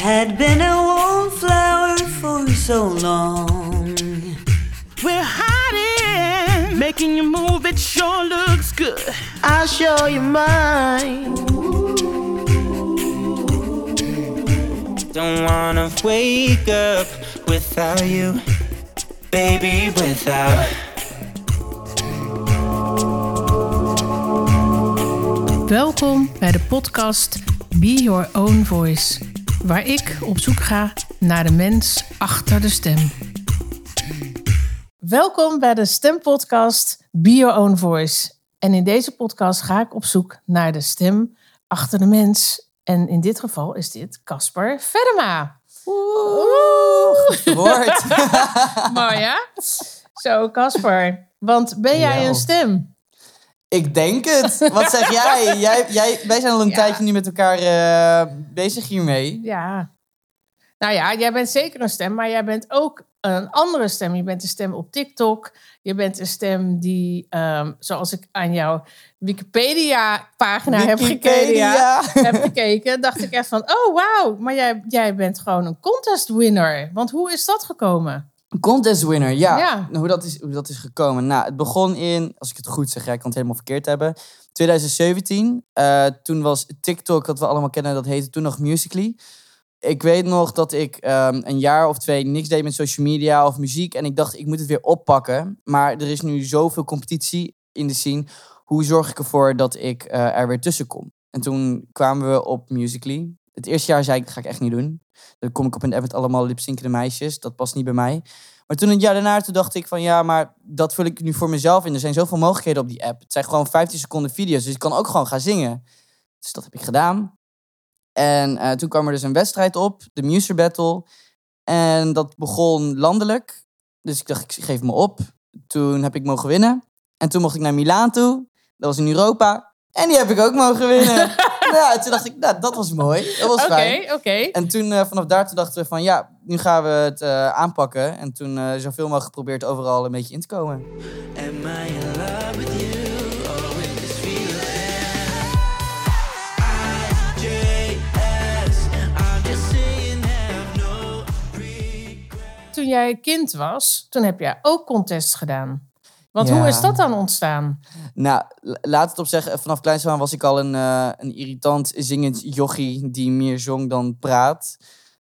had been a wallflower for so long. We're hiding, making you move. It sure looks good. I'll show you mine. Don't wanna wake up without you, baby. Without. Welkom bij de podcast Be Your Own Voice, waar ik op zoek ga naar de mens achter de stem. Welkom bij de stempodcast Be Your Own Voice. En in deze podcast ga ik op zoek naar de stem achter de mens. En in dit geval is dit Casper Vedema. Oeh, woord. Mooi hè? Zo, Casper. Want ben jij een stem? Ik denk het. Wat zeg jij? jij, jij wij zijn al een Ja. tijdje nu met elkaar eh, bezig hiermee. Ja. Nou ja, jij bent zeker een stem, maar jij bent ook een andere stem. Je bent een stem op TikTok. Je bent een stem die, ehm, zoals ik aan jouw Wikipedia-pagina heb gekeken, heb gekeken, dacht ik echt van, oh wauw, maar jij, jij bent gewoon een contest winner. Want hoe is dat gekomen? Contest winner, ja. Ja. Hoe, dat is, hoe dat is gekomen. Nou, het begon in, als ik het goed zeg, ja, ik kan het helemaal verkeerd hebben. 2017. eh, toen was TikTok, dat we allemaal kennen, dat heette toen nog Musical.ly. Ik weet nog dat ik ehm, een jaar of twee niks deed met social media of muziek. En ik dacht, ik moet het weer oppakken. Maar er is nu zoveel competitie in de scene. Hoe zorg ik ervoor dat ik eh, er weer tussen kom? En toen kwamen we op Musical.ly. Het eerste jaar zei ik, dat ga ik echt niet doen. Dan kom ik op een app allemaal lipzinkende meisjes. Dat past niet bij mij. Maar toen het jaar daarna, toen dacht ik van ja, maar dat vul ik nu voor mezelf in. Er zijn zoveel mogelijkheden op die app. Het zijn gewoon 15 seconden video's, dus ik kan ook gewoon gaan zingen. Dus dat heb ik gedaan. En eh, toen kwam er dus een wedstrijd op, de Muser Battle. En dat begon landelijk. Dus ik dacht, ik geef me op. Toen heb ik mogen winnen. En toen mocht ik naar Milaan toe. Dat was in Europa. En die heb ik ook mogen winnen. ja, toen dacht ik, nou, dat was mooi. Dat was fijn. oké. En toen, eh, vanaf daar toen dachten we van ja, nu gaan we het eh, aanpakken. En toen eh, zoveel mogelijk geprobeerd overal een beetje in te komen. Am I in love with you. Toen jij kind was, toen heb jij ook contests gedaan. Want Ja. hoe is dat dan ontstaan? Nou, laat het op zeggen, vanaf kleins aan was ik al een, eh, een irritant zingend jochie die meer zong dan praat.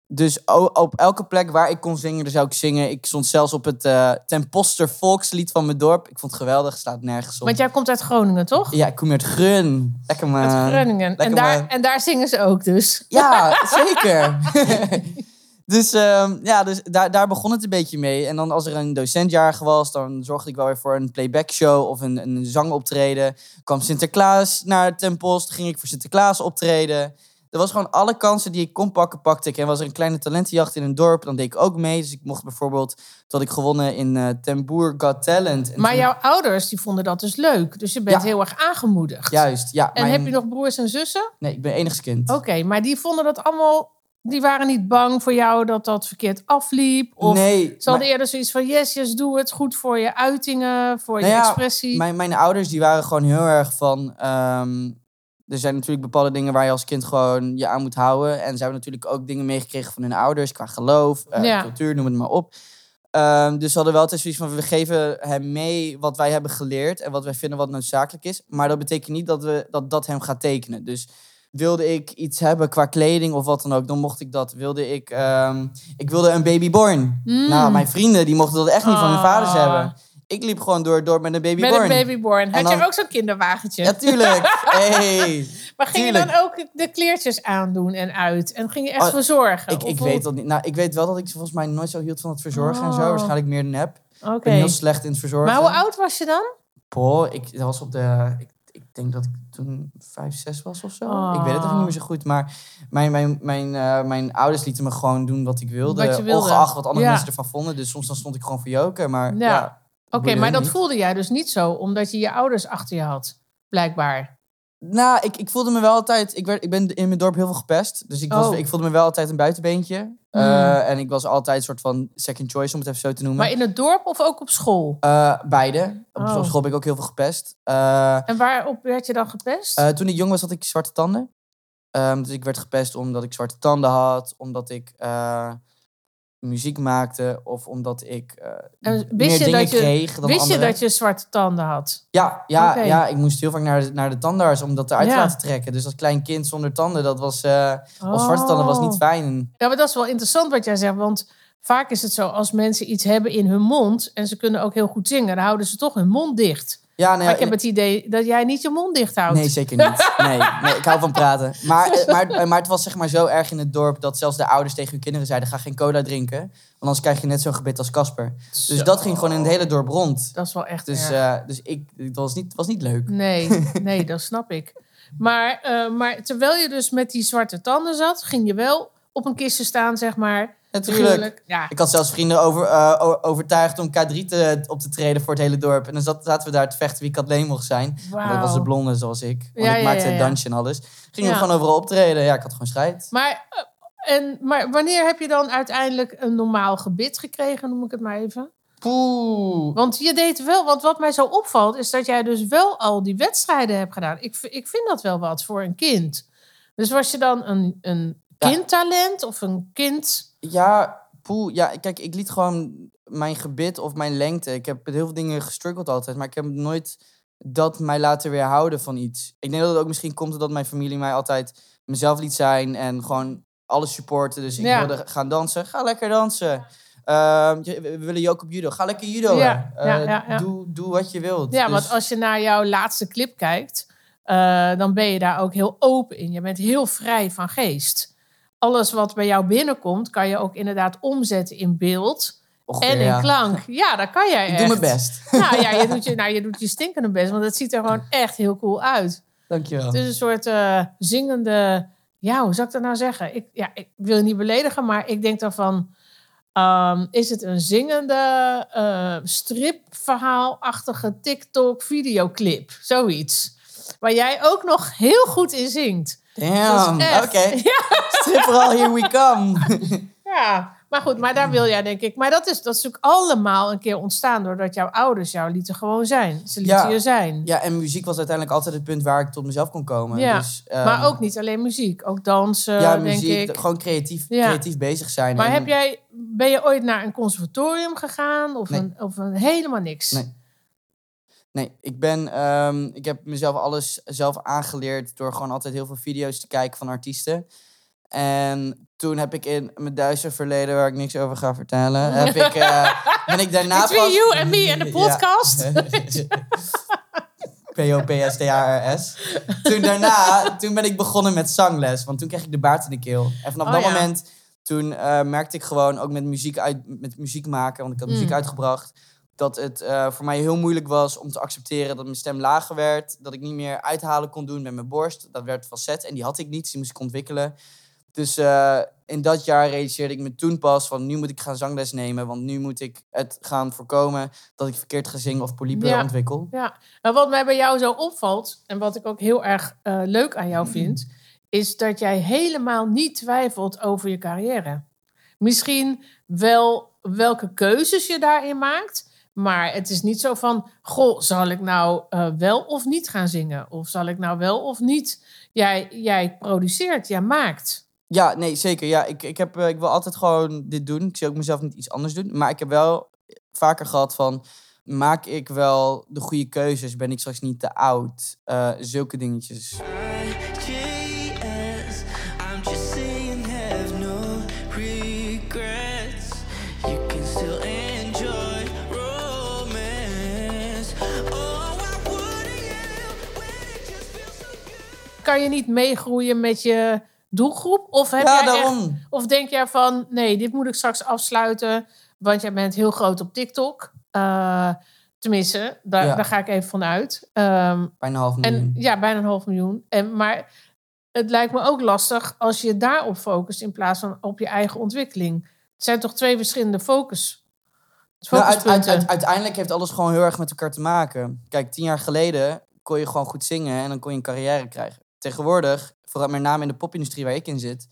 Dus op elke plek waar ik kon zingen, daar zou ik zingen. Ik stond zelfs op het eh Ten Poster volkslied van mijn dorp. Ik vond het geweldig, staat nergens op. Want jij komt uit Groningen, toch? Ja, ik kom uit Grun. Lekker man. Uit Groningen. En daar, en daar zingen ze ook dus. Ja, zeker. dus ehm, ja, dus daar, daar begon het een beetje mee. En dan als er een docentjarig was, dan zorgde ik wel weer voor een playback show of een, een zangoptreden. Kwam Sinterklaas naar Ten Post, ging ik voor Sinterklaas optreden. Er was gewoon alle kansen die ik kon pakken, pakte ik. En was er een kleine talentenjacht in een dorp, dan deed ik ook mee. Dus ik mocht bijvoorbeeld, dat ik gewonnen in eh Ten Boer Got Talent. En Maar toen- jouw ouders die vonden dat dus leuk. Dus je bent Ja. heel erg aangemoedigd. Juist, ja. En mijn- heb je nog broers en zussen? Nee, ik ben enigskind. Oké, maar die vonden dat allemaal... Die waren niet bang voor jou dat dat verkeerd afliep? Of nee. ze hadden maar- eerder zoiets van... Yes, yes, doe het. Goed voor je uitingen, voor Nou je ja, expressie. Mijn, mijn ouders die waren gewoon heel erg van. ehm, er zijn natuurlijk bepaalde dingen waar je als kind gewoon je aan moet houden. En ze hebben natuurlijk ook dingen meegekregen van hun ouders qua geloof, eh, Ja. cultuur, noem het maar op. Ehm, dus ze hadden wel altijd zoiets van: we geven hem mee wat wij hebben geleerd en wat wij vinden wat noodzakelijk is. Maar dat betekent niet dat we, dat, dat hem gaat tekenen. Dus wilde ik iets hebben qua kleding of wat dan ook, dan mocht ik dat. Wilde ik, ehm, ik wilde een babyborn. Mm. Nou, mijn vrienden die mochten dat echt niet van hun vaders Ah. hebben. Ik liep gewoon door het dorp met een babyborn. Met een babyborn. Had dan- je ook zo'n kinderwagentje? Ja, tuurlijk. Hey. maar ging je dan ook de kleertjes aandoen en uit? En ging je echt Oh, verzorgen? Ik, ik hoe- weet dat niet. Nou, ik weet wel dat ik volgens mij nooit zo hield van het verzorgen en zo. Oh. Waarschijnlijk meer nep. Ik Oké. ben heel slecht in het verzorgen. Maar hoe oud was je dan? Poh, ik dat was op de. Ik denk dat ik toen vijf, zes was of zo. Oh. Ik weet het even niet meer zo goed. Maar mijn, mijn, mijn, eh, mijn ouders lieten me gewoon doen wat ik wilde. Wat je wilde. Ongeacht wat andere Ja. mensen ervan vonden. Dus soms dan stond ik gewoon voor joken. Maar Ja. ja. Oké, maar dat niet. voelde jij dus niet zo, omdat je je ouders achter je had. Blijkbaar. Nou, ik, ik voelde me wel altijd... Ik, werd, ik ben in mijn dorp heel veel gepest. Dus ik, was, Oh. ik voelde me wel altijd een buitenbeentje. Eh, en ik was altijd een soort van second choice, om het even zo te noemen. Maar in het dorp of ook op school? Eh, beide. Op Oh. school ben ik ook heel veel gepest. Eh, En waarop werd je dan gepest? toen ik jong was, had ik zwarte tanden. Ehm, dus ik werd gepest omdat ik zwarte tanden had, omdat ik muziek maakte of omdat ik eh, En wist meer je dingen dat je- kreeg dan Wist je dat je zwarte tanden had? Ja, ja, ja, ik moest heel vaak naar de, naar de tandarts om dat eruit te Ja. laten trekken. Dus als klein kind zonder tanden, dat was, eh of zwarte tanden was niet Oh. fijn. Ja, maar dat is wel interessant wat jij zegt. Want vaak is het zo, als mensen iets hebben in hun mond... en ze kunnen ook heel goed zingen, dan houden ze toch hun mond dicht. Ja, nee, Maar ik heb het idee dat jij niet je mond dicht houdt. Nee, zeker niet. Nee, nee, ik hou van praten. Maar, eh, maar, eh, maar het was zeg maar zo erg in het dorp dat zelfs de ouders tegen hun kinderen zeiden: ga geen cola drinken. Want anders krijg je net zo'n gebit als Casper. Dus Zo. dat ging gewoon in het hele dorp rond. Dat is wel echt Dus, eh, dus ik, het was niet, was niet leuk. Nee, nee, dat snap ik. Maar, maar terwijl je dus met die zwarte tanden zat... ging je wel op een kistje staan, zeg maar. Natuurlijk. Ja, Ik had zelfs vrienden over, eh, overtuigd om K3 te, op te treden voor het hele dorp. En dan zat, zaten we daar te vechten wie Kathleen mocht zijn. Dat was de blonde zoals ik. Want Ja, ik maakte het dansje en alles. Gingen we gewoon overal optreden. Ja, ik had gewoon strijd. Maar, eh, en, maar wanneer heb je dan uiteindelijk een normaal gebit gekregen, noem ik het maar even? Poeh. Want je deed wel, want wat mij zo opvalt, is dat jij dus wel al die wedstrijden hebt gedaan. Ik, ik vind dat wel wat voor een kind. Dus was je dan een, een kindtalent of een kind... Ja, poeh. Ja, kijk, ik liet gewoon mijn gebit of mijn lengte. Ik heb met heel veel dingen gestruggeld altijd. Maar ik heb nooit dat mij laten weerhouden van iets. Ik denk dat het ook misschien komt omdat mijn familie mij altijd mezelf liet zijn. En gewoon alles supporten. Dus ik Ja. wilde gaan dansen. Ga lekker dansen. Ehm, we willen je ook op judo. Ga lekker judo. Ja, ja, ja, ja. Doe, doe wat je wilt. Ja, Dus- want als je naar jouw laatste clip kijkt, eh, dan ben je daar ook heel open in. Je bent heel vrij van geest. Alles wat bij jou binnenkomt, kan je ook inderdaad omzetten in beeld en in klank. Ja, dat kan jij Ik doe mijn best. Nou ja, je doet je, nou, je doet je stinkende best, want het ziet er gewoon echt heel cool uit. Dankjewel. Het is een soort eh, zingende... Ja, hoe zou ik dat nou zeggen? Ik, ja, ik wil je niet beledigen, maar ik denk dan van... ehm, is het een zingende eh stripverhaalachtige TikTok-videoclip? Zoiets. Waar jij ook nog heel goed in zingt. Damn, oké. Stripperal, here we come. Ja, maar goed, maar daar wil jij denk ik... Maar dat is, dat is natuurlijk allemaal een keer ontstaan... doordat jouw ouders jou lieten gewoon zijn. Ze lieten Ja. je zijn. Ja, en muziek was uiteindelijk altijd het punt waar ik tot mezelf kon komen. Ja, Dus, ehm, maar ook niet alleen muziek. Ook dansen, ja, denk muziek, ik. gewoon creatief, Ja. creatief bezig zijn. Maar En- heb jij, ben je ooit naar een conservatorium gegaan? Of, Nee. een, of een, helemaal niks? Nee. Nee, ik ben, ehm, ik heb mezelf alles zelf aangeleerd door gewoon altijd heel veel video's te kijken van artiesten. En toen heb ik in mijn duister verleden, waar ik niks over ga vertellen, heb ik, eh, ben ik daarna Between pas... you and me and the podcast. P-O-P-S-T-A-R-S. Toen daarna, toen ben ik begonnen met zangles. Want toen kreeg ik de baard in de keel. En vanaf Oh, dat ja. moment, toen eh, merkte ik gewoon ook met muziek, uit, met muziek maken, want ik had muziek Mm. uitgebracht, dat het eh, voor mij heel moeilijk was om te accepteren dat mijn stem lager werd. Dat ik niet meer uithalen kon doen met mijn borst. Dat werd facet en die had ik niet, dus die moest ik ontwikkelen. Dus eh, in dat jaar realiseerde ik me toen pas van nu moet ik gaan zangles nemen. Want nu moet ik het gaan voorkomen dat ik verkeerd ga zingen of polypen Ja. ontwikkel. Ja, maar wat mij bij jou zo opvalt... en wat ik ook heel erg eh, leuk aan jou vind... is dat jij helemaal niet twijfelt over je carrière. Misschien wel welke keuzes je daarin maakt... maar het is niet zo van... goh, zal ik nou eh, wel of niet gaan zingen? Of zal ik nou wel of niet... Jij, jij produceert, jij maakt... Ja, nee, zeker. Ja, ik, ik, heb, eh, ik wil altijd gewoon dit doen. Ik zie ook mezelf niet iets anders doen. Maar ik heb wel vaker gehad van... Maak ik wel de goede keuzes? Ben ik straks niet te oud? Eh, zulke dingetjes. Kan je niet meegroeien met je doelgroep? Of, heb Ja, jij echt- of denk jij van, nee, dit moet ik straks afsluiten, want jij bent heel groot op TikTok. Eh, tenminste, daar, Ja. daar ga ik even van uit. Ehm, Bijna een half en miljoen. ja, bijna een half miljoen. En, maar het lijkt me ook lastig als je daarop focust in plaats van op je eigen ontwikkeling. Het zijn toch twee verschillende focus, Nou, uit- focuspunten. uit- uit- uiteindelijk heeft alles gewoon heel erg met elkaar te maken. Kijk, tien jaar geleden kon je gewoon goed zingen en dan kon je een carrière krijgen. Tegenwoordig, vooral met name in de popindustrie waar ik in zit,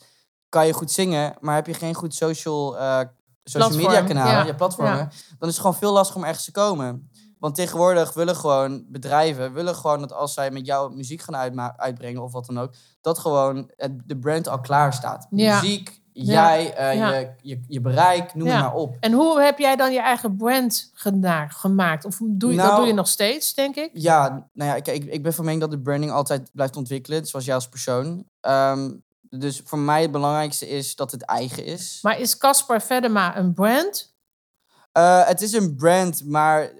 kan je goed zingen, maar heb je geen goed social, eh, social Platform, media kanaal, ja, je platformen, dan is het gewoon veel lastiger om ergens te komen. Want tegenwoordig willen gewoon bedrijven, willen gewoon dat als zij met jou muziek gaan uitbrengen of wat dan ook, dat gewoon het, de brand al klaar staat. Ja. Muziek, jij, eh, je, je, je bereik, noem het maar op. En hoe heb jij dan je eigen brand gemaakt? Of doe je, dat Nou- doe je nog steeds, denk ik? Ja, nou ja, kijk, ik, ik ben van mening dat de branding altijd blijft ontwikkelen, zoals jij als persoon. Ehm, dus voor mij het belangrijkste is dat het eigen is. Maar is Caspar Vedema een brand? Eh, het is een brand, maar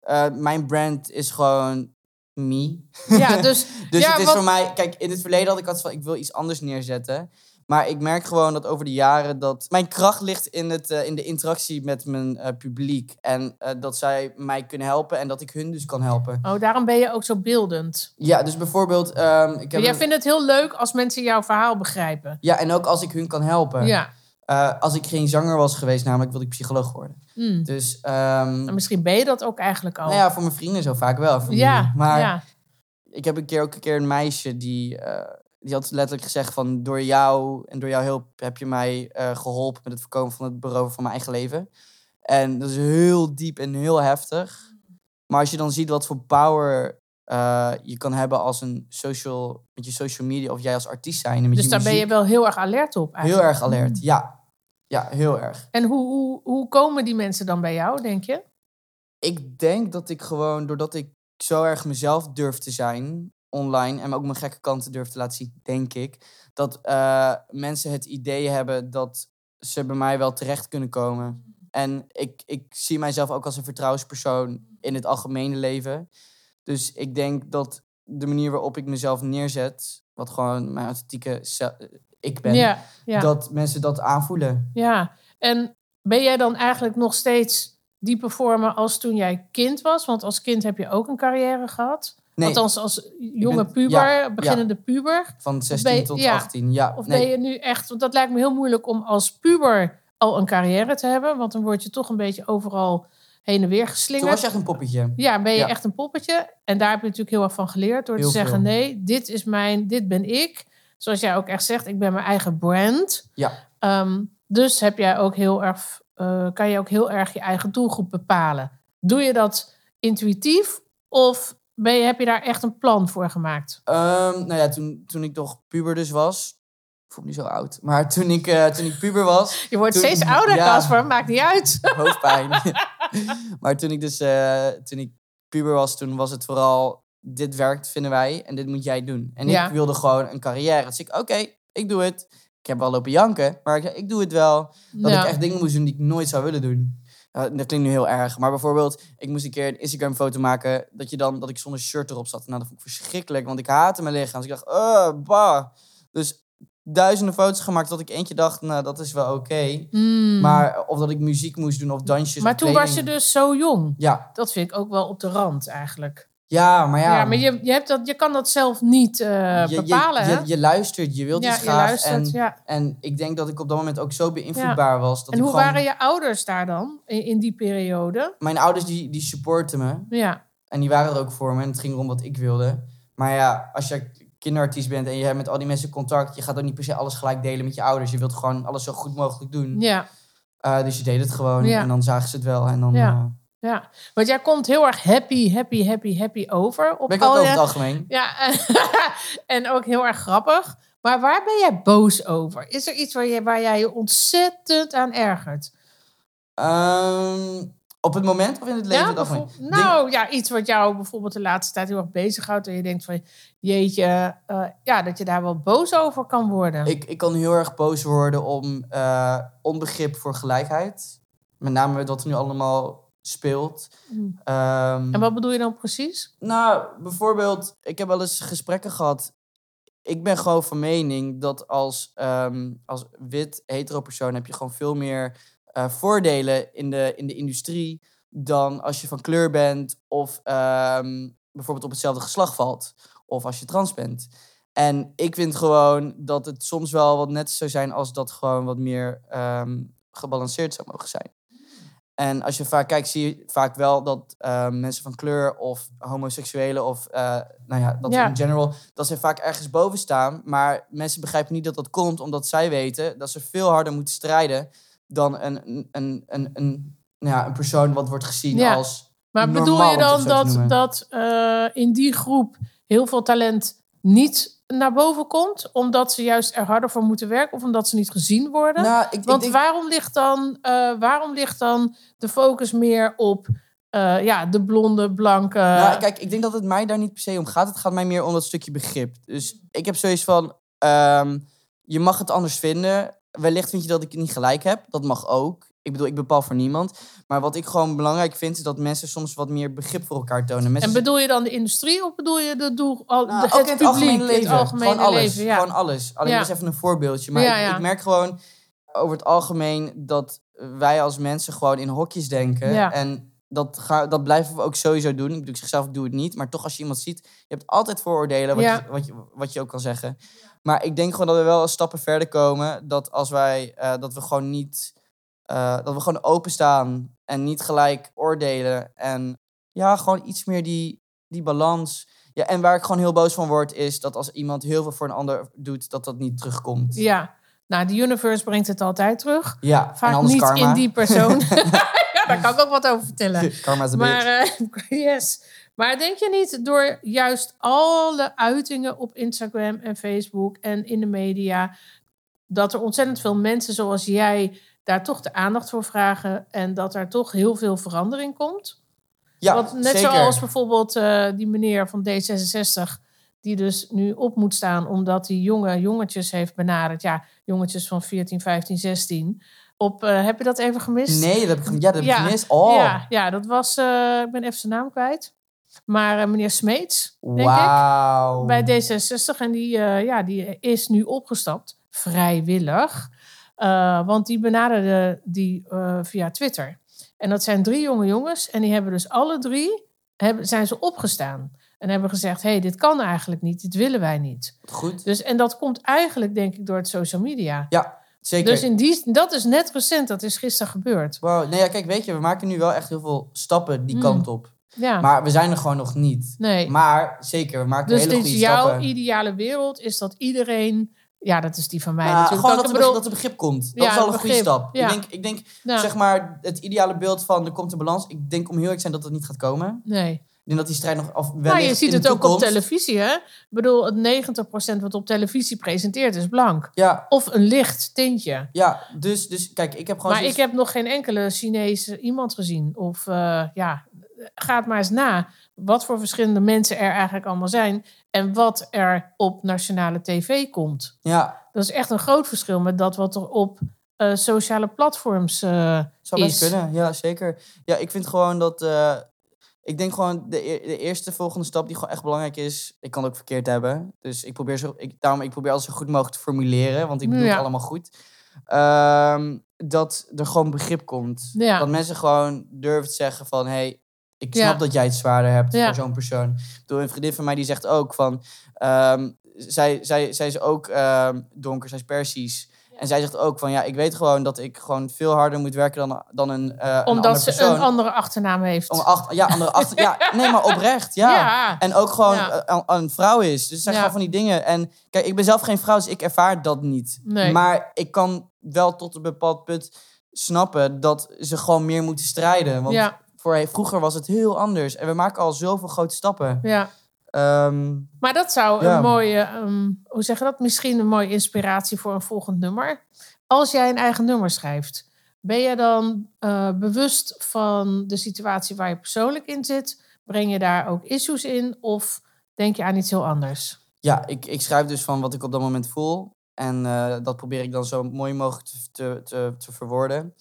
eh, mijn brand is gewoon me. Ja, dus, Dus ja, het is wat- voor mij... Kijk, in het verleden had ik altijd van... Ik wil iets anders neerzetten. Maar ik merk gewoon dat over de jaren dat... Mijn kracht ligt in, het, eh, in de interactie met mijn eh, publiek. En eh, dat zij mij kunnen helpen en dat ik hun dus kan helpen. Oh, daarom ben je ook zo beeldend. Ja, dus bijvoorbeeld... ehm, ik heb Jij een- vindt het heel leuk als mensen jouw verhaal begrijpen. Ja, en ook als ik hun kan helpen. Ja. Als ik geen zanger was geweest, namelijk wilde ik psycholoog worden. Hmm. Dus, ehm, misschien ben je dat ook eigenlijk al. nou ja, voor mijn vrienden zo vaak wel. ja, maar ja. ik heb een keer ook een keer een meisje die, die had letterlijk gezegd van door jou en door jouw hulp heb je mij eh, geholpen met het voorkomen van het beroven van mijn eigen leven. En dat is heel diep en heel heftig. Maar als je dan ziet wat voor power eh, je kan hebben als een social, met je social media of jij als artiest zijn. En met Dus je daar ben je wel heel erg alert op heel eigenlijk. erg alert. Ja. ja, heel erg. En hoe, hoe, hoe komen die mensen dan bij jou, denk je? Ik denk dat ik gewoon, doordat ik zo erg mezelf durf te zijn online en ook mijn gekke kanten durf te laten zien, denk ik, dat eh, mensen het idee hebben dat ze bij mij wel terecht kunnen komen. En ik, ik zie mijzelf ook als een vertrouwenspersoon in het algemene leven. Dus ik denk dat de manier waarop ik mezelf neerzet, wat gewoon mijn authentieke ze- ik ben, Ja, ja. dat mensen dat aanvoelen. Ja, en ben jij dan eigenlijk nog steeds die performer als toen jij kind was? Want als kind heb je ook een carrière gehad. Nee, Althans, als jonge puber, ja, beginnende puber. van 16 ben je- tot ja. 18. Ja, Of nee. ben je nu echt... Want dat lijkt me heel moeilijk om als puber al een carrière te hebben. Want dan word je toch een beetje overal heen en weer Toen geslingerd. was je echt een poppetje. Ja, ben je echt een poppetje. En daar heb je natuurlijk heel erg van geleerd. Door Heel te zeggen, veel. nee, dit is mijn, dit ben ik. Zoals jij ook echt zegt, ik ben mijn eigen brand. Ja. Ehm, dus heb jij ook heel erg, eh, kan je ook heel erg je eigen doelgroep bepalen. Doe je dat intuïtief of ben je, heb je daar echt een plan voor gemaakt? Ehm, nou ja, toen, toen ik nog puber dus was. Ik voel me niet zo oud. Maar toen ik, eh, toen ik puber was, Je wordt Toen- steeds ouder, ja. Maakt niet uit. hoofdpijn. maar toen ik dus eh, toen ik puber was, toen was het vooral... Dit werkt, vinden wij, en dit moet jij doen. En Ja. ik wilde gewoon een carrière. Dus ik, oké, ik doe het. Ik heb wel lopen janken, maar ik, ik doe het wel. Dat Ja. ik echt dingen moest doen die ik nooit zou willen doen. Dat klinkt nu heel erg. Maar bijvoorbeeld, ik moest een keer een Instagram foto maken. Dat, je dan, dat ik zonder shirt erop zat. Nou, dat vond ik verschrikkelijk. Want ik haatte mijn lichaam. Dus ik dacht, uh, bah. Dus duizenden foto's gemaakt. Dat ik eentje dacht, nou, dat is wel oké. Hmm. Maar of dat ik muziek moest doen of dansjes. Maar toen was je dus zo jong. Ja, Dat vind ik ook wel op de rand eigenlijk. Ja, maar ja. Ja, maar je, je, hebt dat, je kan dat zelf niet eh, je, bepalen, je, hè? je, je luistert, je wilt ja, iets je graag. luistert, en, ja. en ik denk dat ik op dat moment ook zo beïnvloedbaar was. Dat En ik hoe gewoon, waren je ouders daar dan, in, in die periode? Mijn ouders die, die supporten me. Ja, En die waren er ook voor me. En het ging erom wat ik wilde. Maar ja, als je kinderartiest bent en je hebt met al die mensen contact... je gaat ook niet per se alles gelijk delen met je ouders. Je wilt gewoon alles zo goed mogelijk doen. ja, Eh, dus je deed het gewoon. En dan zagen ze het wel. En dan Ja. eh, ja. Want jij komt heel erg happy, happy, happy, happy over. Op ben ik ook al over je- het algemeen. Ja, en, ook heel erg grappig. Maar waar ben jij boos over? Is er iets waar, je, waar jij je ontzettend aan ergert? Ehm, op het moment of in het leven? Ja, het nou, ja, iets wat jou bijvoorbeeld de laatste tijd heel erg bezighoudt. En je denkt van, jeetje, eh, ja, dat je daar wel boos over kan worden. Ik, ik kan heel erg boos worden om eh, onbegrip voor gelijkheid. Met name wat er nu allemaal speelt. Mm. Ehm, En wat bedoel je dan precies? Nou, bijvoorbeeld, ik heb wel eens gesprekken gehad. Ik ben gewoon van mening dat als, ehm, als wit hetero persoon heb je gewoon veel meer eh, voordelen in de, in de industrie dan als je van kleur bent of ehm, bijvoorbeeld op hetzelfde geslacht valt of als je trans bent. En ik vind gewoon dat het soms wel wat net zou zijn als dat gewoon wat meer gebalanceerd zou mogen zijn. En als je vaak kijkt, zie je vaak wel dat ehm, mensen van kleur of homoseksuelen of eh, nou ja, dat Ja. in general, dat ze vaak ergens boven staan. Maar mensen begrijpen niet dat dat komt omdat zij weten dat ze veel harder moeten strijden dan een, een, een, een, een, nou ja, een persoon wat wordt gezien Ja. als Maar normaal bedoel je dan dat, dat eh, in die groep heel veel talent niet naar boven komt? Omdat ze juist er harder voor moeten werken? Of omdat ze niet gezien worden? Nou, ik, ik Want waarom, ligt dan, eh, waarom ligt dan de focus meer op eh, ja, de blonde, blanke... Nou, kijk, ik denk dat het mij daar niet per se om gaat. Het gaat mij meer om dat stukje begrip. Dus ik heb zoiets van, ehm, je mag het anders vinden. Wellicht vind je dat ik het niet gelijk heb. Dat mag ook. Ik bedoel, ik bepaal voor niemand. Maar wat ik gewoon belangrijk vind, is dat mensen soms wat meer begrip voor elkaar tonen. Mensen en bedoel je dan de industrie of bedoel je de doel, al, Nou, het algemene leven. het algemene gewoon alles. leven? Ja. Gewoon alles. Alleen Ja. is even een voorbeeldje. Maar Ja, ik, merk gewoon over het algemeen dat wij als mensen gewoon in hokjes denken. En dat, ga, dat blijven we ook sowieso doen. Ik bedoel, ik zeg zelf, ik doe het niet. Maar toch, als je iemand ziet, je hebt altijd vooroordelen, wat, je, wat, je, wat je ook kan zeggen. Maar ik denk gewoon dat we wel stappen verder komen. Dat als wij, eh, dat we gewoon niet, eh, dat we gewoon openstaan en niet gelijk oordelen. En ja, gewoon iets meer die, die balans. Ja, en waar ik gewoon heel boos van word, is dat als iemand heel veel voor een ander doet, dat dat niet terugkomt. Ja, nou, de universe brengt het altijd terug. Ja, Vaak niet karma. in die persoon. ja, daar kan ik ook wat over vertellen. karma is een Maar, eh, yes. maar denk je niet door juist alle uitingen op Instagram en Facebook en in de media, dat er ontzettend veel mensen zoals jij daar toch de aandacht voor vragen en dat er toch heel veel verandering komt? Ja, Want net zeker. zoals bijvoorbeeld eh, die meneer van D66, die dus nu op moet staan omdat hij jonge jongetjes heeft benaderd. Ja, jongetjes van 14, 15, 16. Op, eh, heb je dat even gemist? Nee, dat heb ik, ja, dat heb ik gemist. Oh, Ja, ja, dat was, eh, ik ben even zijn naam kwijt. Maar meneer Smeets, denk ik, bij D66. En die, ja, die is nu opgestapt, vrijwillig. Eh, want die benaderde die eh, via Twitter. En dat zijn drie jonge jongens. En die hebben dus alle drie, hebben, zijn ze opgestaan. En hebben gezegd, hé, hey, dit kan eigenlijk niet. Dit willen wij niet. Goed. Dus, en dat komt eigenlijk, denk ik, door het social media. Ja, zeker. Dus in die, dat is net recent. Dat is gisteren gebeurd. Wow. Nee, ja, kijk, weet je, we maken nu wel echt heel veel stappen die Mm. kant op. Ja, Maar we zijn er gewoon nog niet. nee. Maar zeker, we maken Dus hele goede is jouw stappen. ideale wereld, is dat iedereen... Ja, dat is die van mij natuurlijk. gewoon dat er, bedoel- dat er begrip komt. Dat Ja, is al een begrip. goede stap. Ja. Ik denk, ik denk Nou, zeg maar, het ideale beeld van er komt een balans. Ik denk om heel eerlijk zijn dat dat niet gaat komen. nee. Ik denk dat die strijd nog... Of Maar je ziet het ook op televisie, hè? Ik bedoel, het 90% wat op televisie presenteert is blank. Ja, Of een licht tintje. ja dus, dus kijk, ik heb gewoon... Maar ik heb nog geen enkele Chinese iemand gezien. Of eh, ja, ga het maar eens na. Wat voor verschillende mensen er eigenlijk allemaal zijn. En wat er op nationale tv komt. Ja, Dat is echt een groot verschil met dat wat er op eh, sociale platforms eh, zou is. kunnen. Ja, zeker. Ja, ik vind gewoon dat... eh, ik denk gewoon de, e- de eerste volgende stap die gewoon echt belangrijk is. Ik kan het ook verkeerd hebben. Dus ik probeer, zo, ik, daarom, ik probeer alles zo goed mogelijk te formuleren. Want ik bedoel Ja. het allemaal goed. Ehm, dat er gewoon begrip komt. Ja. Dat mensen gewoon durven te zeggen van... Hey, ik Ja. snap dat jij het zwaarder hebt Ja. voor zo'n persoon. Bedoel, een vriendin van mij die zegt ook van... ehm, zij, zij, zij is ook ehm, donker, zij is Persisch. En zij zegt ook van... Ja, ik weet gewoon dat ik gewoon veel harder moet werken dan, dan een, eh Omdat ze een andere achternaam heeft. Om acht, ja, andere achter, ja, nee, maar oprecht, ja. En ook gewoon eh, een, een vrouw is. Dus Ja. gewoon van die dingen. En kijk, ik ben zelf geen vrouw, dus ik ervaar dat niet. Nee. Maar ik kan wel tot een bepaald punt snappen dat ze gewoon meer moeten strijden. Want Ja. Voor, vroeger was het heel anders. En we maken al zoveel grote stappen. ja. Ehm, Maar dat zou Ja. een mooie, ehm, hoe zeg je dat? Misschien een mooie inspiratie voor een volgend nummer. Als jij een eigen nummer schrijft, ben je dan eh, bewust van de situatie waar je persoonlijk in zit? Breng je daar ook issues in? Of denk je aan iets heel anders? ja, ik, ik schrijf dus van wat ik op dat moment voel. En eh, dat probeer ik dan zo mooi mogelijk te, te, te, te verwoorden.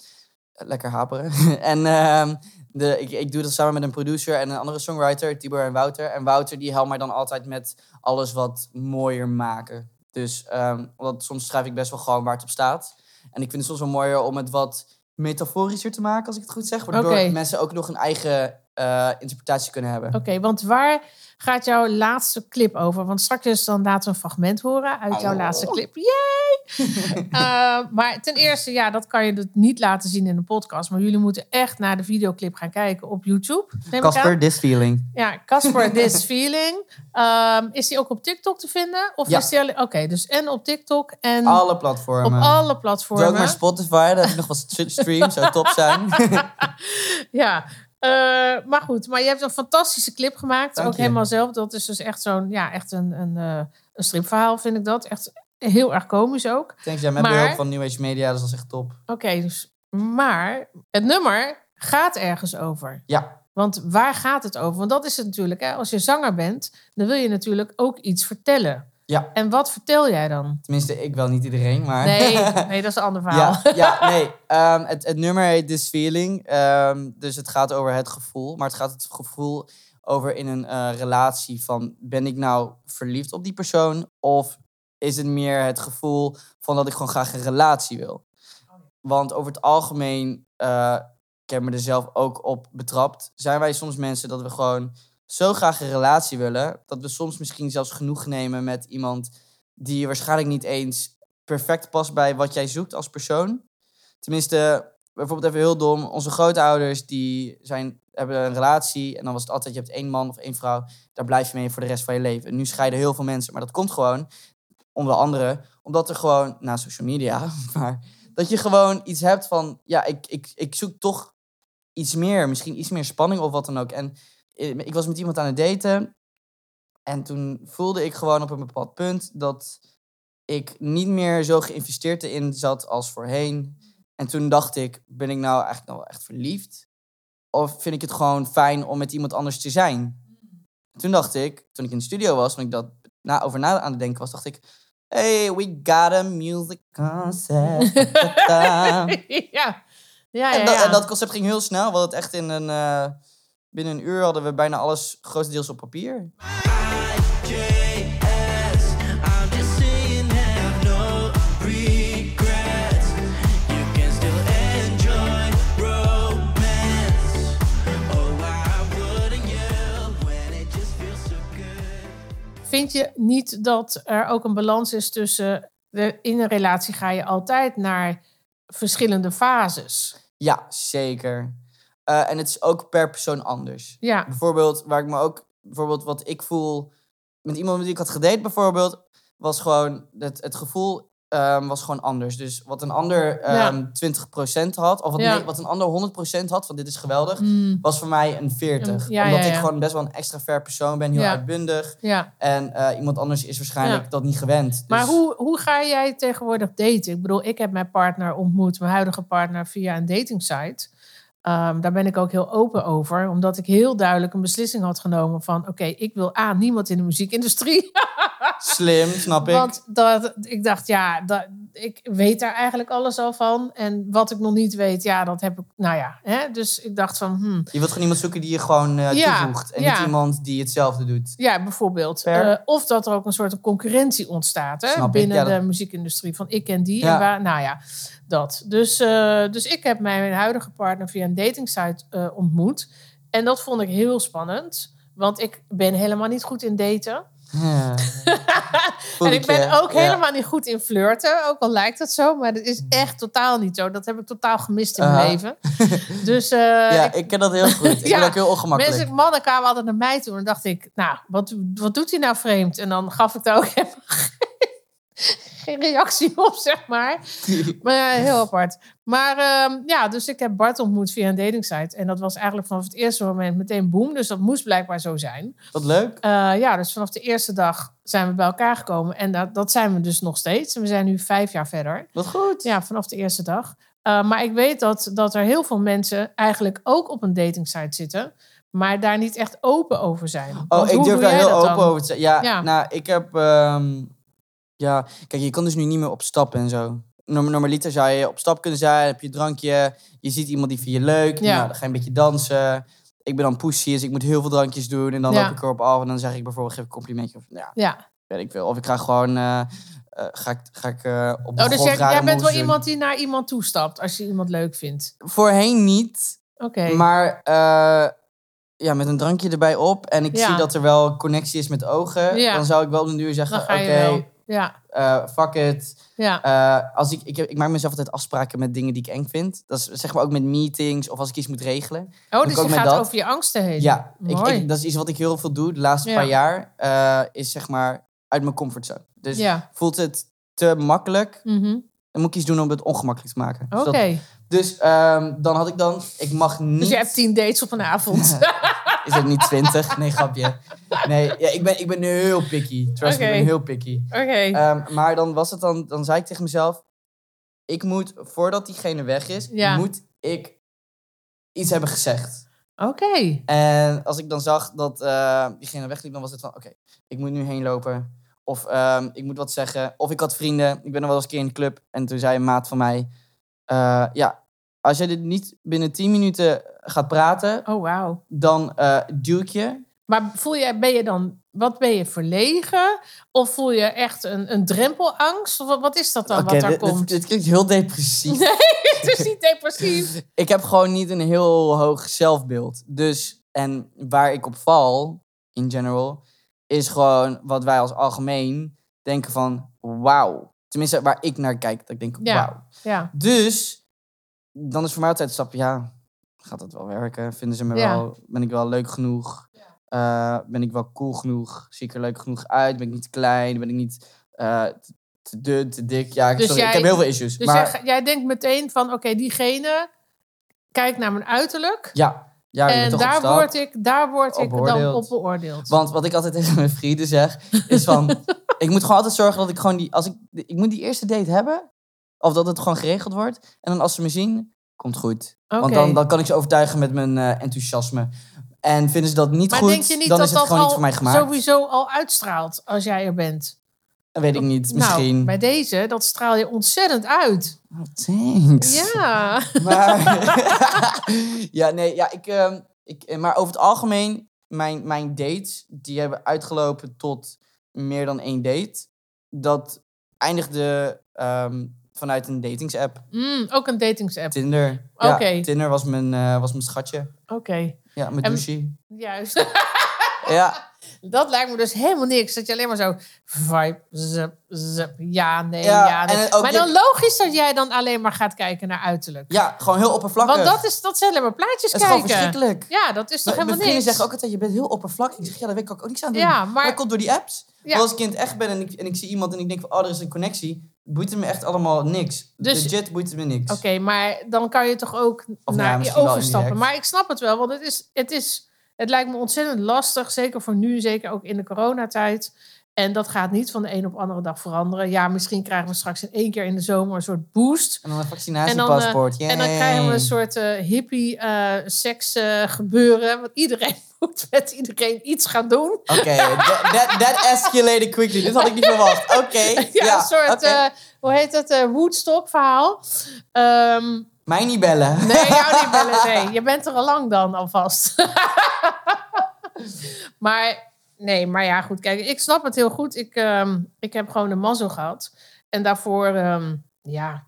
Lekker haperen. en ehm, de, ik, ik doe dat samen met een producer en een andere songwriter, Tibor en Wouter. En Wouter die helpt mij dan altijd met alles wat mooier maken. Dus ehm, omdat soms schrijf ik best wel gewoon waar het op staat. En ik vind het soms wel mooier om het wat metaforischer te maken, als ik het goed zeg. Waardoor mensen ook nog een eigen eh, interpretatie kunnen hebben. Oké, want waar gaat jouw laatste clip over? Want straks dan laten we een fragment horen uit jouw Oh. laatste clip. Yay! Eh, maar ten eerste, ja, dat kan je dus niet laten zien in een podcast. Maar jullie moeten echt naar de videoclip gaan kijken op YouTube. Casper, this feeling. Ja, Casper This Feeling. Ehm, is die ook op TikTok te vinden? Of Ja. is die. Oké, dus en op TikTok en Alle platformen. op alle Doe ook platformen. naar Spotify, dat heb ik nog wat st- streams, zou top zijn. Ja, Eh, maar goed, maar je hebt een fantastische clip gemaakt. Dank ook je. helemaal zelf. Dat is dus echt zo'n, ja, echt een, een, eh, een stripverhaal vind ik dat. Echt heel erg komisch ook. Thanks, ja, met Maar- behulp van New Age Media, dus dat is echt top. Oké, dus, maar het nummer gaat ergens over. Ja, Want waar gaat het over? Want dat is het natuurlijk. Hè? Als je zanger bent, dan wil je natuurlijk ook iets vertellen. Ja. En wat vertel jij dan? Tenminste, ik wel, niet iedereen, maar... Nee, nee dat is een ander verhaal. Ja, ja nee. Ehm, het, het nummer heet This Feeling. Ehm, dus het gaat over het gevoel. Maar het gaat het gevoel over in een eh, relatie van... Ben ik nou verliefd op die persoon? Of is het meer het gevoel van dat ik gewoon graag een relatie wil? Want over het algemeen, eh, ik heb me er zelf ook op betrapt... zijn wij soms mensen dat we gewoon zo graag een relatie willen... dat we soms misschien zelfs genoeg nemen met iemand... die waarschijnlijk niet eens perfect past bij wat jij zoekt als persoon. Tenminste, bijvoorbeeld even heel dom. Onze grootouders die zijn, hebben een relatie. En dan was het altijd, je hebt één man of één vrouw. Daar blijf je mee voor de rest van je leven. En nu scheiden heel veel mensen. Maar dat komt gewoon, onder andere, omdat er gewoon, na social media, maar dat je gewoon iets hebt van, ja, ik, ik, ik zoek toch iets meer. Misschien iets meer spanning of wat dan ook. En ik was met iemand aan het daten. En toen voelde ik gewoon op een bepaald punt dat ik niet meer zo geïnvesteerd erin zat als voorheen. En toen dacht ik, ben ik nou eigenlijk wel echt verliefd? Of vind ik het gewoon fijn om met iemand anders te zijn? Toen dacht ik, toen ik in de studio was, toen ik dat na, over na aan het denken was, dacht ik... Hey, we got a music concept. Ja. Ja, ja, en, dat, en dat concept ging heel snel. We hadden het echt in een... eh, binnen een uur hadden we bijna alles grotendeels op papier. Vind je niet dat er ook een balans is tussen... De, in een relatie ga je altijd naar verschillende fases. Ja, zeker. Eh, en het is ook per persoon anders. Ja, Bijvoorbeeld, waar ik me ook, bijvoorbeeld wat ik voel met iemand met wie ik had gedate, bijvoorbeeld, was gewoon het, het gevoel ehm, was gewoon anders. Dus wat een ander ehm 20% had, of wat, Ja. nee, wat een ander 100% had, van dit is geweldig, Mm, was voor mij een 40. Ja, omdat ik gewoon best wel een extra ver persoon ben, heel uitbundig. ja. En eh, iemand anders is waarschijnlijk dat niet gewend. Maar Dus- hoe, hoe ga jij tegenwoordig daten? Ik bedoel, ik heb mijn partner ontmoet, mijn huidige partner, via een datingsite. Ehm, daar ben ik ook heel open over, omdat ik heel duidelijk een beslissing had genomen van... oké, ik wil A, niemand in de muziekindustrie. Slim, snap ik. Want dat, ik dacht, ja, dat, ik weet daar eigenlijk alles al van. En wat ik nog niet weet, ja, dat heb ik, nou ja. Hè? Dus ik dacht van, hmm, Je wilt gewoon iemand zoeken die je gewoon Ja, toevoegt. En ja. niet iemand die hetzelfde doet. Ja, bijvoorbeeld. Eh, of dat er ook een soort concurrentie ontstaat hè, Snap binnen ja, dat- de muziekindustrie. Van ik en die. En waar, nou ja, dat. Dus, eh, dus ik heb mijn huidige partner via een datingsite eh, ontmoet. En dat vond ik heel spannend. Want ik ben helemaal niet goed in daten. Ja. Voel en ik ben ook Ja. helemaal niet goed in flirten. Ook al lijkt het zo. Maar dat is echt totaal niet zo. Dat heb ik totaal gemist in mijn leven. Dus eh, Ja, ik- ik ken dat heel goed. Ik Ja, ben ook heel ongemakkelijk. Mensen, mannen kwamen altijd naar mij toe en dacht ik, nou, wat, wat doet hij nou vreemd? En dan gaf ik daar ook helemaal geen, reactie op, zeg maar. Maar ja, heel apart. Maar ehm, ja, dus ik heb Bart ontmoet via een datingsite. En dat was eigenlijk vanaf het eerste moment meteen boom. Dus dat moest blijkbaar zo zijn. Wat leuk. Eh, ja, dus vanaf de eerste dag zijn we bij elkaar gekomen. En dat, dat zijn we dus nog steeds. En we zijn nu vijf jaar verder. Wat goed. Ja, vanaf de eerste dag. Uh, maar ik weet dat, dat er heel veel mensen eigenlijk ook op een datingsite zitten, maar daar niet echt open over zijn. Oh, ik durf daar heel open dan? over te zijn. Ja, Ja. nou, ik heb... ehm, ja, kijk, je kan dus nu niet meer op stap en zo. Norm- Normaliter zou je op stap kunnen zijn, heb je een drankje, je ziet iemand die vind je leuk, Ja. nou, dan ga je een beetje dansen. Ik ben dan pushy, dus ik moet heel veel drankjes doen en dan Ja. loop ik erop af en dan zeg ik bijvoorbeeld, geef ik een complimentje of ja, Ja. weet ik veel. Of ik ga gewoon, eh, eh, ga ik, ga ik eh, op de Oh, dus jij, bent wel doen. iemand die naar iemand toestapt als je iemand leuk vindt. Voorheen niet, Oké. Maar ja, met een drankje erbij op en ik zie dat er wel connectie is met ogen, Ja. dan zou ik wel op een duur zeggen: Oké, wel. Ja, eh, fuck it. ja. Eh, als ik, ik, ik maak mezelf altijd afspraken met dingen die ik eng vind. Dat is zeg maar ook met meetings of als ik iets moet regelen. Oh, dus je gaat dat. over je angsten heen. Ja, ik, dat is iets wat ik heel veel doe de laatste Ja. paar jaar. eh, is zeg maar uit mijn comfortzone. Dus ja. voelt het te makkelijk, Mhm. Dan moet ik iets doen om het ongemakkelijk te maken. Dus Oké. dat- Dus ehm, dan had ik dan, ik mag niet... Dus je hebt tien dates op een avond. Is het niet 20? Nee, grapje. Nee, ja, ik, ben, ik ben nu heel picky. Trust me, ik ben heel picky. Oké. Ehm, maar dan was het dan, dan zei ik tegen mezelf, ik moet, voordat diegene weg is, Ja. moet ik iets hebben gezegd. Oké. En als ik dan zag dat eh, diegene wegliep, dan was het van, oké, ik moet nu heen lopen. Of ehm, ik moet wat zeggen. Of ik had vrienden, ik ben nog wel eens een keer in de club. En toen zei een maat van mij, eh, ja, als jij dit niet binnen 10 minuten gaat praten, Oh, wauw. dan eh duw ik je. Maar voel je, ben je dan, wat ben je verlegen? Of voel je echt een, een drempelangst? Of wat, wat is dat dan wat daar dit, dit, komt? dit klinkt heel depressief. Nee, het is niet depressief. ik heb gewoon niet een heel hoog zelfbeeld. Dus, en waar ik op val, in general, is gewoon wat wij als algemeen denken van, wauw. Tenminste, waar ik naar kijk, dat ik denk, Ja. wauw. Ja. Dus, dan is voor mij altijd een stap, ja, gaat dat wel werken? Vinden ze me Ja. wel, ben ik wel leuk genoeg? Eh, ben ik wel cool genoeg? Zie ik er leuk genoeg uit? Ben ik niet te klein? Ben ik niet eh, te- dun, te dik? Ja, Dus sorry, jij- ik heb heel veel issues. Dus maar, jij, jij denkt meteen van, oké, diegene kijkt naar mijn uiterlijk. ja, ja, en daar word ik, daar word ik dan op beoordeeld. Want wat ik altijd tegen mijn vrienden zeg, is van... ik moet gewoon altijd zorgen dat ik gewoon die... Als ik, ik moet die eerste date hebben. Of dat het gewoon geregeld wordt. En dan als ze me zien, komt goed. Want dan, dan kan ik ze overtuigen met mijn eh, enthousiasme. En vinden ze dat niet maar goed, denk je niet dan dat is het dat gewoon niet voor mij gemaakt. sowieso al uitstraalt als jij er bent? Weet ik niet, misschien. Nou, bij deze, dat straal je ontzettend uit. Oh, thanks. Ja. Maar, ja, nee, ja, ik, ehm, ik, eh, maar over het algemeen, mijn, mijn dates, die hebben uitgelopen tot meer dan één date. Dat eindigde ehm, vanuit een datingsapp. Mm, ook een datingsapp. Tinder. Ja, Oké. Tinder was mijn, eh, was mijn schatje. Oké, Ja, mijn douche. juist. Ja, Dat lijkt me dus helemaal niks. Dat je alleen maar zo vibe, zup, zup, ja, nee, Ja, ja, nee. Maar je- dan logisch dat jij dan alleen maar gaat kijken naar uiterlijk. ja, gewoon heel oppervlakkig. Want dat, is, dat zijn alleen maar plaatjes Het is gewoon kijken. verschrikkelijk. Ja, dat is toch Mijn, mijn helemaal niks. zeggen ook altijd, je bent heel oppervlakkig. Ik zeg, ja, daar weet ik ook niks aan doen. Ja, Maar maar dat komt door die apps. Ja. Als ik in het echt ben en ik, en ik zie iemand en ik denk van, oh, er is een connectie. Boeit het me echt allemaal niks. Dus- Legit boeit het me niks. Oké, maar dan kan je toch ook Of ja, naar je overstappen. Maar ik snap het wel, want het, is, het, is, het lijkt me ontzettend lastig. Zeker voor nu, zeker ook in de coronatijd. En dat gaat niet van de een op de andere dag veranderen. Ja, misschien krijgen we straks in één keer in de zomer een soort boost. En dan een En dan, vaccinatiepaspoort. eh, en dan krijgen we een soort eh, hippie eh, seks gebeuren. Want iedereen moet met iedereen iets gaan doen. Oké, that, that, that escalated quickly. Dit had ik niet verwacht. Oké, Ja, ja, een soort, eh, hoe heet eh Woodstock verhaal. Ehm, Mij niet bellen. Nee, jou niet bellen. Nee, je bent er al lang dan alvast. maar nee, maar ja, goed. Kijk, ik snap het heel goed. Ik, ehm, ik heb gewoon een mazzel gehad. En daarvoor, ehm, ja,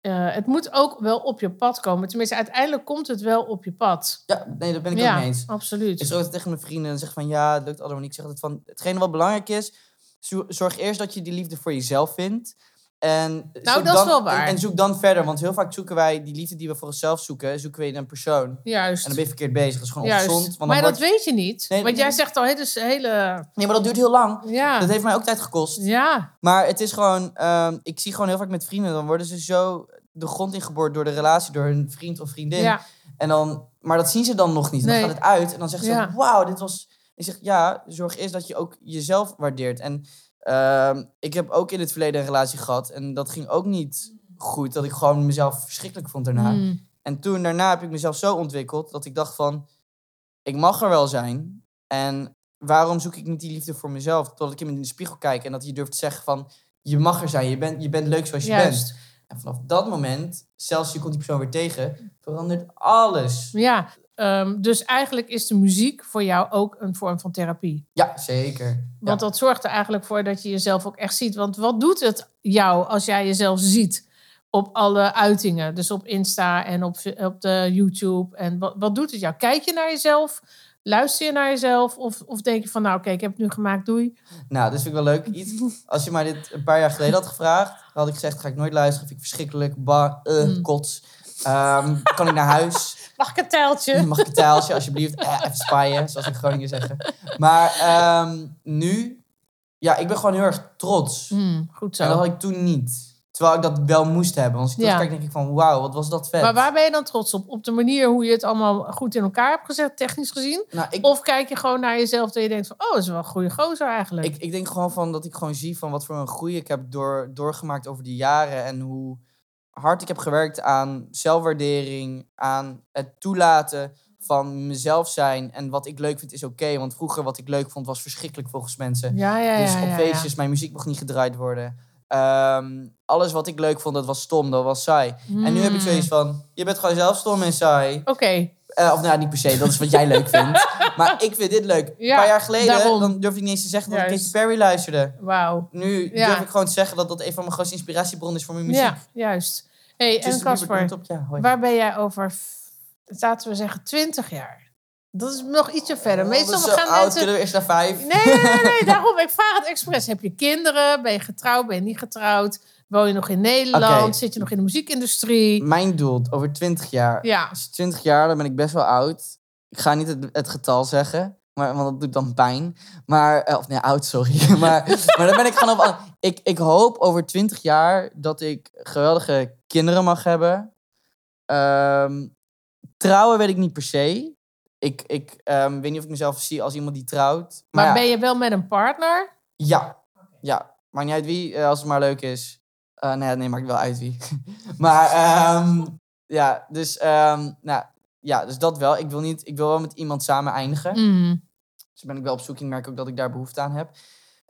eh, het moet ook wel op je pad komen. Tenminste, uiteindelijk komt het wel op je pad. Ja, nee, daar ben ik ja, ook mee eens. absoluut. Ik zeg altijd tegen mijn vrienden en zeg van ja, het lukt allemaal niet. Ik zeg altijd van, hetgene wat belangrijk is, zo- zorg eerst dat je die liefde voor jezelf vindt. En zoek Nou, dat is dan- wel waar. En, en zoek dan verder, want heel vaak zoeken wij die liefde die we voor onszelf zoeken, zoeken we in een persoon. En Juist. dan ben je verkeerd bezig. Dat is gewoon Juist. ongezond. Want maar dat wordt- weet je niet. Nee, want nee. jij zegt al hele... hele Nee, maar dat duurt heel lang. ja. Dat heeft mij ook tijd gekost. ja. Maar het is gewoon, ehm, ik zie gewoon heel vaak met vrienden, dan worden ze zo de grond ingeboord door de relatie, door hun vriend of vriendin. ja. En dan, maar dat zien ze dan nog niet. Dan Nee. gaat het uit en dan zeggen ze, Ja. wauw, dit was... Ik zeg, ja, zorg eerst dat je ook jezelf waardeert. En ehm, ik heb ook in het verleden een relatie gehad en dat ging ook niet goed. Dat ik gewoon mezelf verschrikkelijk vond daarna. Mm. En toen daarna heb ik mezelf zo ontwikkeld dat ik dacht van, ik mag er wel zijn. En waarom zoek ik niet die liefde voor mezelf? Totdat ik in de spiegel kijk en dat je durft te zeggen van, je mag er zijn. Je bent, je bent leuk zoals je bent. En vanaf dat moment, zelfs je komt die persoon weer tegen, verandert alles. Ja. Ehm, dus eigenlijk is de muziek voor jou ook een vorm van therapie. Ja, zeker. Want dat zorgt er eigenlijk voor dat je jezelf ook echt ziet. Want wat doet het jou als jij jezelf ziet op alle uitingen? Dus op Insta en op, op de YouTube. En wat, wat doet het jou? Kijk je naar jezelf? Luister je naar jezelf? Of, of denk je van, nou oké, ik heb het nu gemaakt, doei. Nou, dat vind ik wel leuk. Iets, als je mij dit een paar jaar geleden had gevraagd, had ik gezegd, ga ik nooit luisteren. Vind ik verschrikkelijk. Ba, eh, Mm. kots. Ehm, kan ik naar huis? Mag ik een tijltje? Mag ik een tijltje, alsjeblieft? Eh, even spaaien, zoals in Groningen zeggen. Maar ehm, nu, ja, ik ben gewoon heel erg trots. Hmm, goed En dat zo. had ik toen niet. Terwijl ik dat wel moest hebben. Want als ik Ja. terugkijk, denk ik van, wauw, wat was dat vet. Maar waar ben je dan trots op? Op de manier hoe je het allemaal goed in elkaar hebt gezet, technisch gezien? Nou, ik, Of kijk je gewoon naar jezelf dat je denkt van... oh, dat is wel een goede gozer eigenlijk. ik, ik denk gewoon van dat ik gewoon zie van wat voor een groei ik heb door, doorgemaakt over die jaren. En hoe hard ik heb gewerkt aan zelfwaardering, aan het toelaten van mezelf zijn. En wat ik leuk vind is oké. want vroeger wat ik leuk vond was verschrikkelijk volgens mensen. ja, ja, ja. dus ja, op feestjes, mijn muziek mocht niet gedraaid worden. Ehm, alles wat ik leuk vond, dat was stom, dat was saai. En nu heb ik Mm. zoiets van, je bent gewoon zelf stom en saai. Oké, Eh, of nou, niet per se, dat is wat jij leuk vindt. Maar ik vind dit leuk. Ja, een paar jaar geleden daarom. dan durfde ik niet eens te zeggen dat ik. Katy Perry luisterde. wauw. Nu Ja. durf ik gewoon te zeggen dat dat een van mijn grootste inspiratiebronnen is voor mijn muziek. Ja, juist. hey, en Casper, ja, waar ben jij over, laten we zeggen, 20 jaar? Dat is nog ietsje verder. Oh, Meestal gaan oud, mensen... kunnen we eerst naar vijf? Nee, nee, nee, nee, daarom. Ik vraag het expres. Heb je kinderen? Ben je getrouwd? Ben je niet getrouwd? Woon je nog in Nederland? Zit je nog in de muziekindustrie? Mijn doel, over 20 jaar. Ja, Als 20 jaar, dan ben ik best wel oud. Ik ga niet het, het getal zeggen, maar, want dat doet dan pijn. Maar, eh, of nee, oud, sorry. maar, maar dan ben ik gewoon op... Ik, ik hoop over 20 jaar dat ik geweldige kinderen mag hebben. Ehm, trouwen weet ik niet per se. Ik, ik ehm, weet niet of ik mezelf zie als iemand die trouwt. maar ja, ben je wel met een partner? Ja, ja. Maakt niet uit wie, eh, als het maar leuk is. Eh, nee, nee, maakt wel uit wie. maar ehm, ja, dus, ehm, nou, ja, dus dat wel. Ik wil, niet, ik wil wel met iemand samen eindigen. Mm. Dus ben ik wel op zoek. Ik merk ook dat ik daar behoefte aan heb.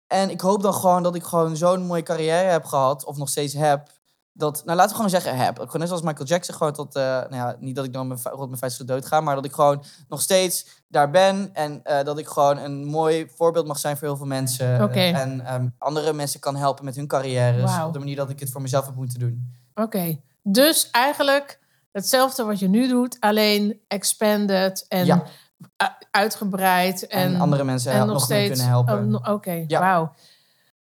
En ik hoop dan gewoon dat ik gewoon zo'n mooie carrière heb gehad. Of nog steeds heb. Dat, nou laten we gewoon zeggen heb. Gewoon net zoals Michael Jackson. Gewoon tot, eh, nou ja, niet dat ik dan mijn, rond mijn vijftigste dood ga. Maar dat ik gewoon nog steeds daar ben. En eh, dat ik gewoon een mooi voorbeeld mag zijn voor heel veel mensen. En ehm, andere mensen kan helpen met hun carrières. Wauw. Op de manier dat ik het voor mezelf heb moeten doen. Oké. Dus eigenlijk hetzelfde wat je nu doet, alleen expanded en Ja. uitgebreid. En, En, andere mensen en nog meer steeds. kunnen helpen. oh, Oké, Ja. wauw.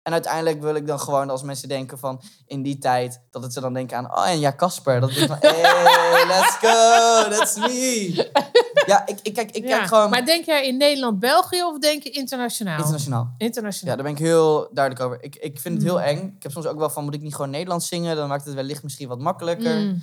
En uiteindelijk wil ik dan gewoon, als mensen denken van in die tijd, dat het ze dan denken aan, oh en ja, Casper. Dat ik van, hey, let's go, that's me. Ja, ik, ik, kijk, ik Ja. kijk gewoon Maar denk jij in Nederland, België of denk je internationaal? internationaal. Ja, Internationaal. daar ben ik heel duidelijk over. Ik, ik vind het heel Mm. eng. Ik heb soms ook wel van, moet ik niet gewoon Nederlands zingen? Dan maakt het wellicht misschien wat makkelijker. Mm.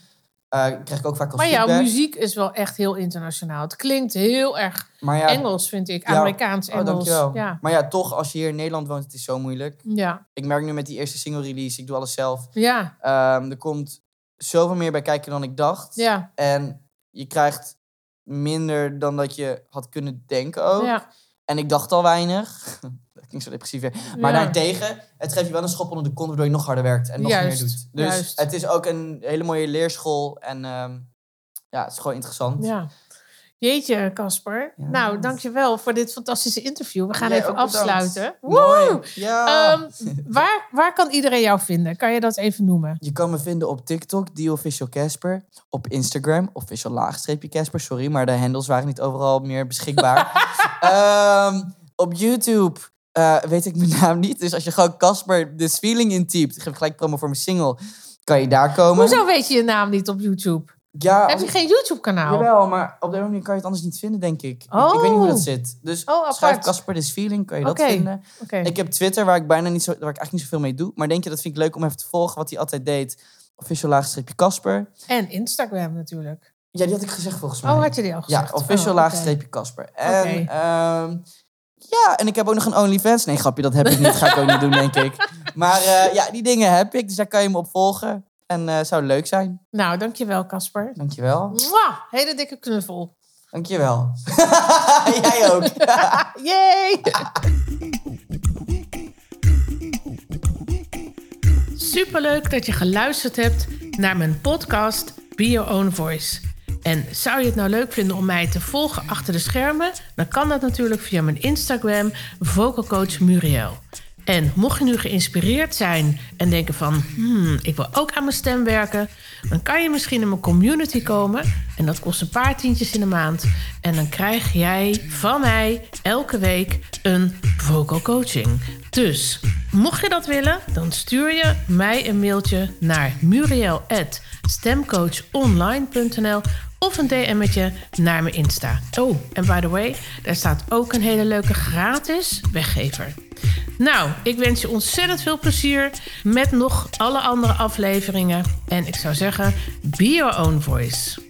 Eh, krijg ik ook vaak als Maar jouw muziek is wel echt heel internationaal. Het klinkt heel erg ja, Engels, vind ik. Ja. Amerikaans oh, Engels. ja. Maar ja, toch, als je hier in Nederland woont, het is zo moeilijk. Ja. Ik merk nu met die eerste single release, ik doe alles zelf. Ja. Ehm, er komt zoveel meer bij kijken dan ik dacht. Ja. En je krijgt minder dan dat je had kunnen denken ook. Ja. En ik dacht al weinig. zo depressief weer. Maar Ja. daartegen, het geeft je wel een schop onder de kont... waardoor je nog harder werkt en nog Juist, meer doet. Dus juist. het is ook een hele mooie leerschool. En ehm, ja, het is gewoon interessant. Ja. Jeetje, Casper. Ja. Nou, dankjewel voor dit fantastische interview. We gaan Jij even afsluiten. Woe! Ja. Ehm, waar, waar kan iedereen jou vinden? Kan je dat even noemen? Je kan me vinden op TikTok, The Official Casper. Op Instagram, official laagstreepje Casper. Sorry, maar de handles waren niet overal meer beschikbaar. Ehm, op YouTube eh, weet ik mijn naam niet. Dus als je gewoon Casper This Feeling intypt, ik geef gelijk promo voor mijn single, kan je daar komen. Hoezo weet je je naam niet op YouTube? Ja, Heb je ik- geen YouTube-kanaal? Jawel, maar op deze manier kan je het anders niet vinden, denk ik. Ik, ik weet niet hoe dat Oh. zit. Dus Oh, schrijf Casper This Feeling, kan je dat vinden. Ik heb Twitter, waar ik bijna niet zo, waar ik eigenlijk niet zoveel mee doe. Maar denk je, dat vind ik leuk om even te volgen, wat hij altijd deed. Official laagstreepje Casper. En Instagram natuurlijk. Ja, die had ik gezegd volgens mij. Oh, had je die al Ja, gezegd? official Oh, oké. laagstreepje Casper. En Oké. Ja, en ik heb ook nog een OnlyFans. Nee, grapje, dat heb ik niet. Ga ik ook niet doen, denk ik. Maar eh, ja, die dingen heb ik. Dus daar kan je me op volgen. En eh zou leuk zijn. Nou, dankjewel, Casper. Dankjewel. Mwah! Hele dikke knuffel. Dankjewel. Jij ook. Yay! Superleuk dat je geluisterd hebt naar mijn podcast Be Your Own Voice. En zou je het nou leuk vinden om mij te volgen achter de schermen? Dan kan dat natuurlijk via mijn Instagram, vocalcoach Muriel. En mocht je nu geïnspireerd zijn en denken van... Hmm, ik wil ook aan mijn stem werken... dan kan je misschien in mijn community komen. En dat kost een paar tientjes in de maand. En dan krijg jij van mij elke week een vocal coaching. Dus Mocht je dat willen, dan stuur je mij een mailtje naar muriel.stemcoachonline.nl of een DM'tje naar mijn Insta. Oh, en by the way, daar staat ook een hele leuke gratis weggever. Nou, ik wens je ontzettend veel plezier met nog alle andere afleveringen. En ik zou zeggen, be your own voice.